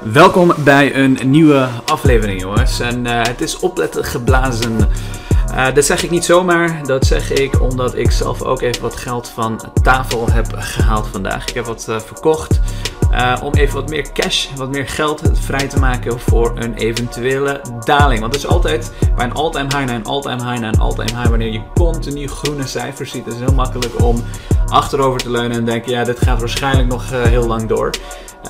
Welkom bij een nieuwe aflevering, jongens. En uh, het is opletten geblazen. Uh, dat zeg ik niet zomaar. Dat zeg ik omdat ik zelf ook even wat geld van tafel heb gehaald vandaag. Ik heb wat uh, verkocht. om even wat meer cash, wat meer geld vrij te maken voor een eventuele daling. Want het is altijd bij een all-time high naar een all-time high naar een all-time high. Wanneer je continu groene cijfers ziet, is het heel makkelijk om achterover te leunen en denken: ja, dit gaat waarschijnlijk nog heel lang door.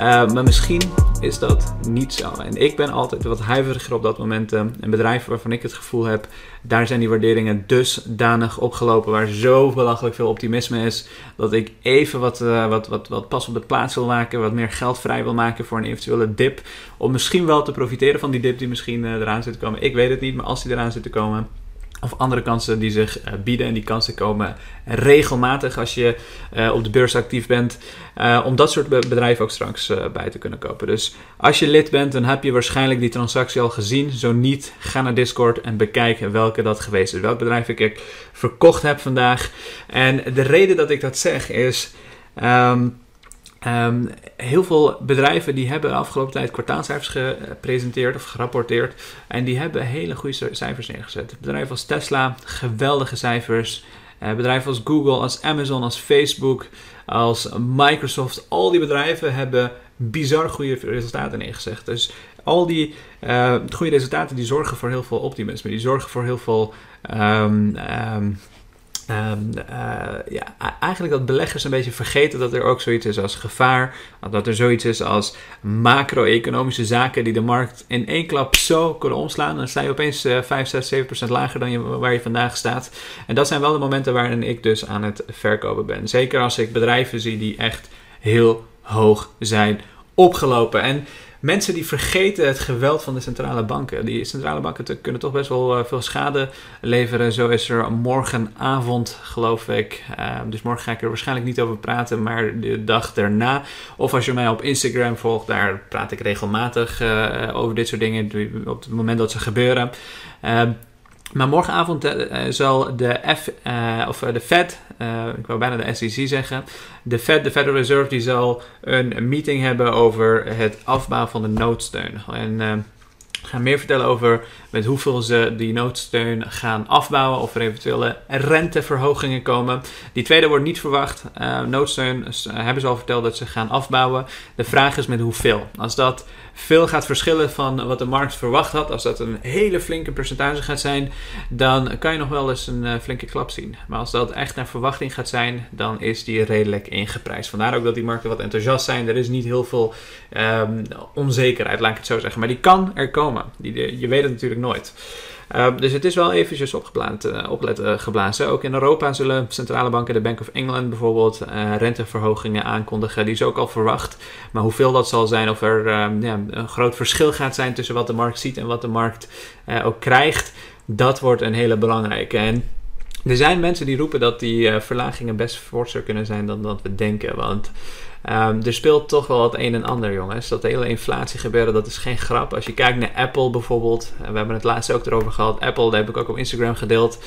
Uh, maar misschien is dat niet zo. En ik ben altijd wat huiveriger op dat moment. Uh, een bedrijf waarvan ik het gevoel heb, daar zijn die waarderingen dusdanig opgelopen, waar zo belachelijk veel optimisme is, dat ik even wat, wat, wat, wat pas op de plaats wil maken, wat meer geld vrij wil maken voor een eventuele dip. Om misschien wel te profiteren van die dip die misschien eraan zit te komen. Ik weet het niet, maar als die eraan zit te komen of andere kansen die zich uh, bieden. En die kansen komen regelmatig als je uh, op de beurs actief bent. Uh, om dat soort bedrijven ook straks bij te kunnen kopen. Dus als je lid bent, dan heb je waarschijnlijk die transactie al gezien. Zo niet, ga naar Discord en bekijk welke dat geweest is. Welk bedrijf ik verkocht heb vandaag. En de reden dat ik dat zeg is. Um, Um, heel veel bedrijven die hebben de afgelopen tijd kwartaalcijfers gepresenteerd of gerapporteerd. En die hebben hele goede cijfers neergezet. Bedrijven als Tesla, geweldige cijfers. Uh, bedrijven als Google, als Amazon, als Facebook, als Microsoft. Al die bedrijven hebben bizar goede resultaten neergezet. Dus al die uh, goede resultaten die zorgen voor heel veel optimisme. Die zorgen voor heel veel... Um, um, Um, uh, ja, eigenlijk dat beleggers een beetje vergeten dat er ook zoiets is als gevaar. Dat er zoiets is als macro-economische zaken die de markt in één klap zo kunnen omslaan. Dan sta je opeens uh, 5, 6, 7 procent lager dan je, waar je vandaag staat. En dat zijn wel de momenten waarin ik dus aan het verkopen ben. Zeker als ik bedrijven zie die echt heel hoog zijn opgelopen. En mensen die vergeten het geweld van de centrale banken. Die centrale banken kunnen toch best wel eh, veel schade leveren. Zo is er morgenavond, geloof ik. Uh, dus morgen ga ik er waarschijnlijk niet over praten, maar de dag daarna. Of als je mij op Instagram volgt, daar praat ik regelmatig uh, over dit soort dingen op het moment dat ze gebeuren. Maar morgenavond uh, zal de, F, uh, of de Fed, uh, ik wou bijna de SEC zeggen, de Fed, de Federal Reserve, die zal een meeting hebben over het afbouwen van de noodsteun. En gaan meer vertellen over met hoeveel ze die noodsteun gaan afbouwen. Of er eventuele renteverhogingen komen. Die tweede wordt niet verwacht. Uh, noodsteun hebben ze al verteld dat ze gaan afbouwen. De vraag is met hoeveel. Als dat veel gaat verschillen van wat de markt verwacht had, als dat een hele flinke percentage gaat zijn, dan kan je nog wel eens een uh, flinke klap zien. Maar als dat echt naar verwachting gaat zijn, dan is die redelijk ingeprijsd. Vandaar ook dat die markten wat enthousiast zijn. Er is niet heel veel um, onzekerheid, laat ik het zo zeggen. Maar die kan er komen. Die, je weet het natuurlijk nooit. Uh, dus het is wel eventjes opgeblazen, uh, opletten geblazen. Ook in Europa zullen centrale banken, de Bank of England bijvoorbeeld, renteverhogingen aankondigen. Die is ook al verwacht. Maar hoeveel dat zal zijn, of er ehm, ja, een groot verschil gaat zijn tussen wat de markt ziet en wat de markt eh, ook krijgt, dat wordt een hele belangrijke. En er zijn mensen die roepen dat die verlagingen best forser kunnen zijn dan dat we denken. Want Um, er speelt toch wel het een en ander, jongens. Dat hele inflatie gebeuren, dat is geen grap. Als je kijkt naar Apple bijvoorbeeld, we hebben het laatst ook erover gehad. Apple, dat heb ik ook op Instagram gedeeld.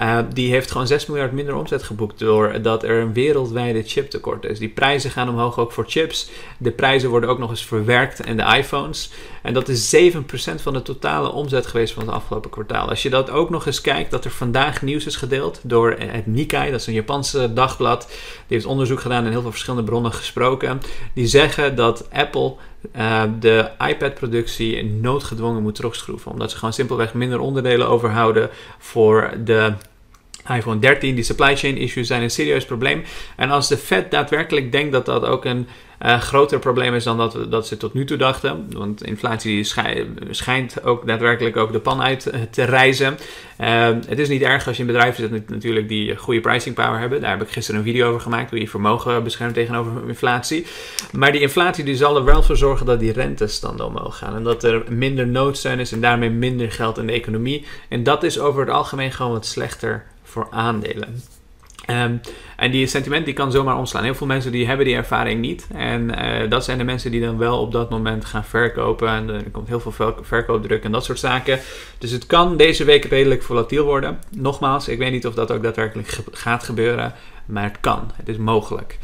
Uh, die heeft gewoon 6 miljard minder omzet geboekt doordat er een wereldwijde chiptekort is. Die prijzen gaan omhoog ook voor chips. De prijzen worden ook nog eens verwerkt in de iPhones. En dat is 7% van de totale omzet geweest van het afgelopen kwartaal. Als je dat ook nog eens kijkt, dat er vandaag nieuws is gedeeld door het Nikkei, dat is een Japanse dagblad. Die heeft onderzoek gedaan en heel veel verschillende bronnen gesproken die zeggen dat Apple uh, de iPad-productie noodgedwongen moet terugschroeven. Omdat ze gewoon simpelweg minder onderdelen overhouden voor de iPhone 13. Die supply chain issues zijn een serieus probleem. En als de Fed daadwerkelijk denkt dat dat ook een uh, groter probleem is dan dat, dat ze tot nu toe dachten. Want inflatie schijnt ook daadwerkelijk ook de pan uit eh, te reizen. Uh, het is niet erg als je in bedrijven zit natuurlijk die goede pricing power hebben. Daar heb ik gisteren een video over gemaakt hoe je vermogen beschermt tegenover inflatie. Maar die inflatie die zal er wel voor zorgen dat die rentes dan omhoog gaan. En dat er minder noodsteun is en daarmee minder geld in de economie. En dat is over het algemeen gewoon wat slechter voor aandelen. Um, en die sentiment die kan zomaar omslaan. Heel veel mensen die hebben die ervaring niet. En uh, dat zijn de mensen die dan wel op dat moment gaan verkopen. En er komt heel veel verkoopdruk en dat soort zaken. Dus het kan deze week redelijk volatiel worden. Nogmaals, ik weet niet of dat ook daadwerkelijk gaat gebeuren. Maar het kan. Het is mogelijk.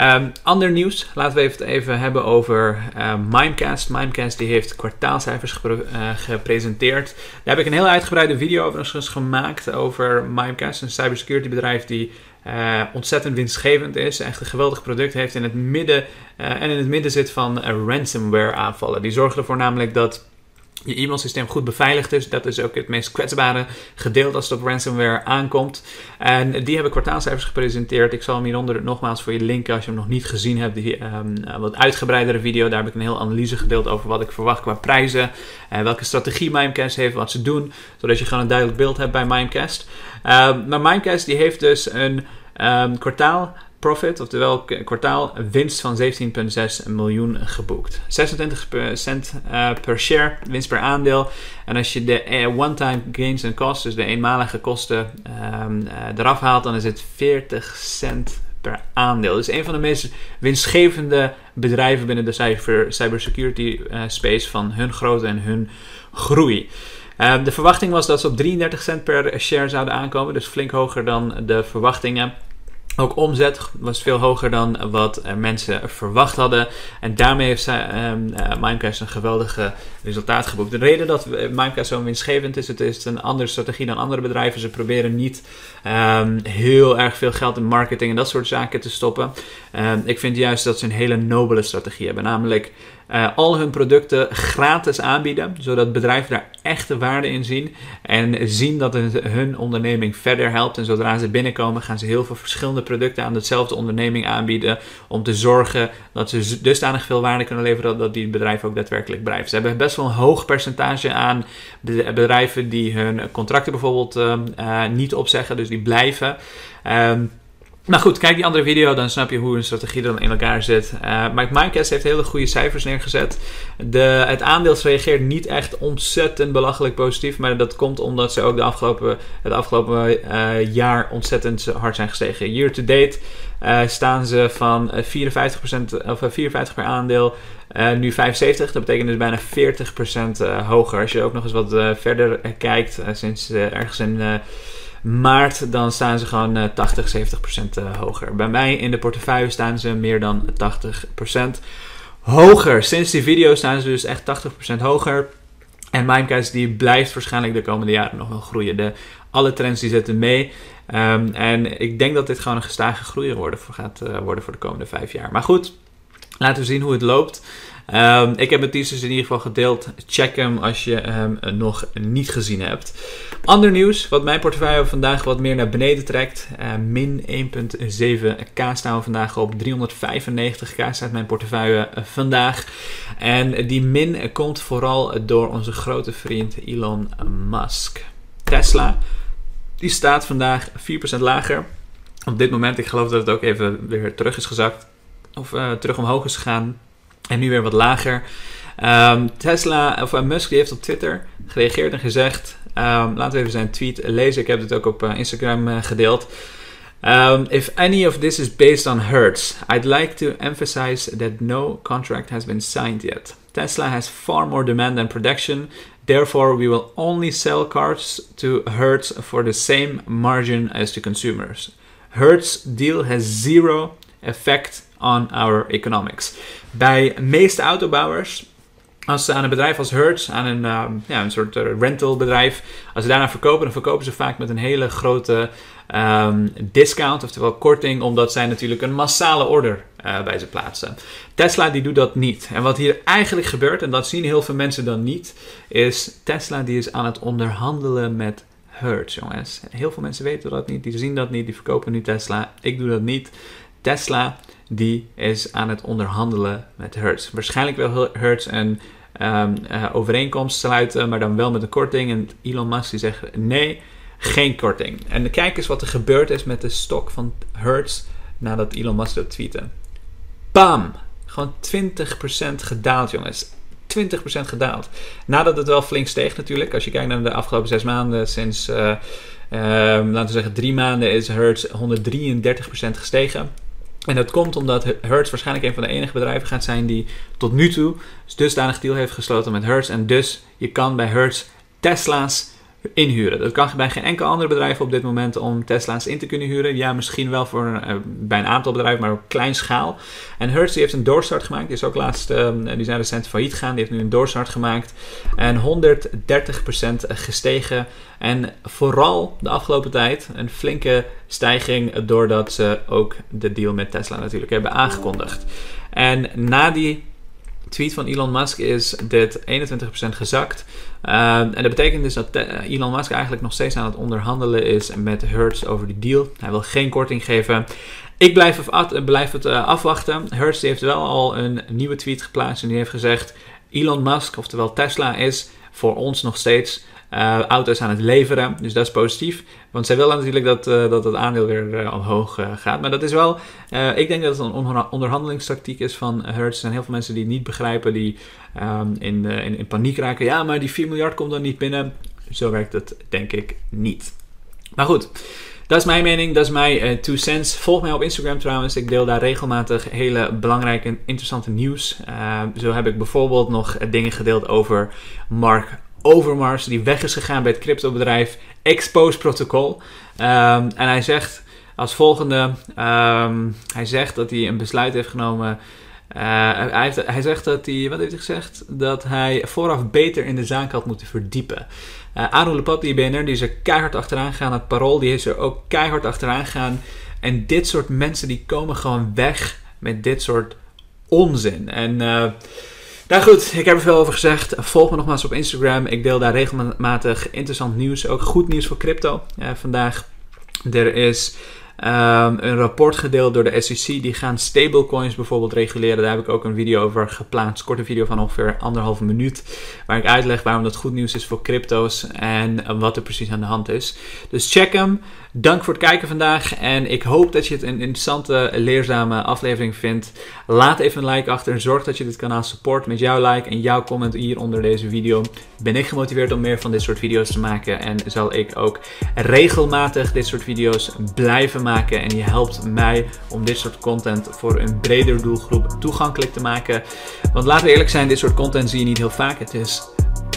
Um, ander nieuws, laten we even, even hebben over uh, Mimecast. Mimecast die heeft kwartaalcijfers uh, gepresenteerd. Daar heb ik een heel uitgebreide video overigens gemaakt over Mimecast, een cybersecurity bedrijf die uh, ontzettend winstgevend is. Echt een geweldig product heeft in het midden en in het midden zit van ransomware aanvallen. Die zorgen ervoor namelijk dat je e-mailsysteem goed beveiligd is. Dat is ook het meest kwetsbare gedeelte als het op ransomware aankomt. En die hebben kwartaalcijfers gepresenteerd. Ik zal hem hieronder nogmaals voor je linken als je hem nog niet gezien hebt. Die um, wat uitgebreidere video. Daar heb ik een heel analyse gedeeld over wat ik verwacht qua prijzen. En welke strategie Mimecast heeft, wat ze doen. Zodat je gewoon een duidelijk beeld hebt bij Mimecast. Um, maar Mimecast die heeft dus een um, kwartaal profit, oftewel kwartaal winst van 17,6 miljoen geboekt. 26 cent uh, per share, winst per aandeel. En als je de uh, one-time gains en costs, dus de eenmalige kosten, um, uh, eraf haalt, dan is het 40 cent per aandeel. Dus een van de meest winstgevende bedrijven binnen de cyber, cybersecurity space van hun grootte en hun groei. Ehm, de verwachting was dat ze op 33 cent per share zouden aankomen, dus flink hoger dan de verwachtingen. Ook omzet was veel hoger dan wat mensen verwacht hadden. En daarmee heeft um, Mimecast een geweldige resultaat geboekt. De reden dat Mimecast zo winstgevend is, het is een andere strategie dan andere bedrijven. Ze proberen niet um, heel erg veel geld in marketing en dat soort zaken te stoppen. Um, ik vind juist dat ze een hele nobele strategie hebben. Namelijk uh, al hun producten gratis aanbieden, zodat bedrijven daar echte waarde in zien en zien dat het hun onderneming verder helpt. En zodra ze binnenkomen, gaan ze heel veel verschillende producten aan dezelfde onderneming aanbieden om te zorgen dat ze dusdanig veel waarde kunnen leveren dat die bedrijf ook daadwerkelijk blijft. Ze hebben best wel een hoog percentage aan bedrijven die hun contracten bijvoorbeeld uh, niet opzeggen, dus die blijven. Um, maar goed, kijk die andere video, dan snap je hoe een strategie dan in elkaar zit. Uh, maar Minecast heeft hele goede cijfers neergezet. De, het aandeel reageert niet echt ontzettend belachelijk positief. Maar dat komt omdat ze ook de afgelopen, het afgelopen uh, jaar ontzettend hard zijn gestegen. Year to date uh, staan ze van 54%, of 54 per aandeel, nu 75. Dat betekent dus bijna 40% hoger. Als je ook nog eens wat verder kijkt, sinds ergens in maart, dan staan ze gewoon 80, 70 procent eh, hoger. Bij mij in de portefeuille staan ze meer dan 80 procent hoger. Sinds die video staan ze dus echt 80 procent hoger. En Mimecast die blijft waarschijnlijk de komende jaren nog wel groeien. De, alle trends die zetten mee. Um, en ik denk dat dit gewoon een gestage groeier worden, gaat uh, worden voor de komende vijf jaar. Maar goed, laten we zien hoe het loopt. Um, ik heb het dus in ieder geval gedeeld. Check hem als je hem nog niet gezien hebt. Ander nieuws, wat mijn portefeuille vandaag wat meer naar beneden trekt. Uh, min 1,7k staan we vandaag op. 395k staat mijn portefeuille uh, vandaag. En die min komt vooral door onze grote vriend Elon Musk. Tesla, die staat vandaag 4% lager. Op dit moment, ik geloof dat het ook even weer terug is gezakt. Of uh, terug omhoog is gegaan. En nu weer wat lager. Um, Tesla, of uh, Musk, die heeft op Twitter gereageerd en gezegd. Um, laten we even zijn tweet lezen. Ik heb het ook op uh, Instagram uh, gedeeld. Um, if any of this is based on Hertz, I'd like to emphasize that no contract has been signed yet. Tesla has far more demand than production. Therefore, we will only sell cars to Hertz for the same margin as to consumers. Hertz deal has zero effect on our economics. Bij meeste autobouwers, als ze aan een bedrijf als Hertz, aan een, uh, ja, een soort uh, rentalbedrijf, als ze daarna verkopen, dan verkopen ze vaak met een hele grote um, discount, oftewel korting, omdat zij natuurlijk een massale order uh, bij ze plaatsen. Tesla die doet dat niet. En wat hier eigenlijk gebeurt, en dat zien heel veel mensen dan niet, is Tesla die is aan het onderhandelen met Hertz, jongens. Heel veel mensen weten dat niet, die zien dat niet, die verkopen nu Tesla. Ik doe dat niet. Tesla die is aan het onderhandelen met Hertz. Waarschijnlijk wil Hertz een um, uh, overeenkomst sluiten, maar dan wel met een korting. En Elon Musk die zegt nee, geen korting. En kijk eens wat er gebeurd is met de stok van Hertz nadat Elon Musk dat tweette. Bam! Gewoon 20% gedaald, jongens. 20% gedaald. Nadat het wel flink steeg natuurlijk. Als je kijkt naar de afgelopen zes maanden, sinds uh, uh, laten we zeggen drie maanden, is Hertz 133% gestegen. En dat komt omdat Hertz waarschijnlijk een van de enige bedrijven gaat zijn die tot nu toe dusdanig deal heeft gesloten met Hertz. En dus je kan bij Hertz Tesla's inhuren. Dat kan bij geen enkel ander bedrijf op dit moment om Tesla's in te kunnen huren. Ja, misschien wel voor, uh, bij een aantal bedrijven, maar op klein schaal. En Hertz heeft een doorstart gemaakt. Die is ook laatst, uh, die zijn recent failliet gegaan. Die heeft nu een doorstart gemaakt. En 130% gestegen. En vooral de afgelopen tijd een flinke stijging doordat ze ook de deal met Tesla natuurlijk hebben aangekondigd. En na die tweet van Elon Musk is dit 21% gezakt. Uh, en dat betekent dus dat Elon Musk eigenlijk nog steeds aan het onderhandelen is met Hertz over die deal. Hij wil geen korting geven. Ik blijf, blijf het uh, afwachten. Hertz heeft wel al een nieuwe tweet geplaatst en die heeft gezegd: Elon Musk, oftewel Tesla, is voor ons nog steeds uh, auto's aan het leveren. Dus dat is positief. Want zij willen natuurlijk dat, uh, dat het aandeel weer uh, omhoog gaat. Maar dat is wel, ik denk dat het een onderhandelingstactiek is van Hertz. Er zijn heel veel mensen die het niet begrijpen, die um, in, in, paniek raken. Ja, maar die 4 miljard komt dan niet binnen. Zo werkt het denk ik niet. Maar goed. Dat is mijn mening, dat is mijn uh, two cents. Volg mij op Instagram trouwens. Ik deel daar regelmatig hele belangrijke en interessante nieuws. Zo heb ik bijvoorbeeld nog dingen gedeeld over Mark Overmars, die weg is gegaan bij het cryptobedrijf Expose Protocol. Um, en hij zegt als volgende: um, hij zegt dat hij een besluit heeft genomen. Uh, hij, heeft, hij, zegt dat hij, wat heeft hij gezegd? Dat hij vooraf beter in de zaak had moeten verdiepen. Uh, Aaron Lepat, die BNR, die is er keihard achteraan gegaan. Het parool, die is er ook keihard achteraan gegaan. En dit soort mensen, die komen gewoon weg met dit soort onzin. En uh, nou goed, ik heb er veel over gezegd. Volg me nogmaals op Instagram. Ik deel daar regelmatig interessant nieuws. Ook goed nieuws voor crypto. Uh, vandaag er is um, een rapport gedeeld door de SEC. Die gaan stablecoins bijvoorbeeld reguleren. Daar heb ik ook een video over geplaatst. Korte video van ongeveer anderhalve minuut. Waar ik uitleg waarom dat goed nieuws is voor crypto's. En wat er precies aan de hand is. Dus check hem. Dank voor het kijken vandaag. En ik hoop dat je het een interessante, leerzame aflevering vindt. Laat even een like achter. Zorg dat je dit kanaal support met jouw like en jouw comment hier onder deze video. Ben ik gemotiveerd om meer van dit soort video's te maken. En zal ik ook regelmatig dit soort video's blijven maken. En je helpt mij om dit soort content voor een breder doelgroep toegankelijk te maken. Want laten we eerlijk zijn, dit soort content zie je niet heel vaak. Het is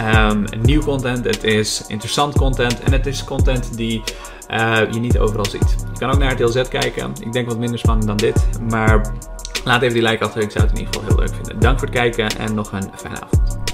um, nieuw content, het is interessant content en het is content die uh, je niet overal ziet. Je kan ook naar het LZ kijken. Ik denk wat minder spannend dan dit. Maar laat even die like achter. Ik zou het in ieder geval heel leuk vinden. Dank voor het kijken en nog een fijne avond.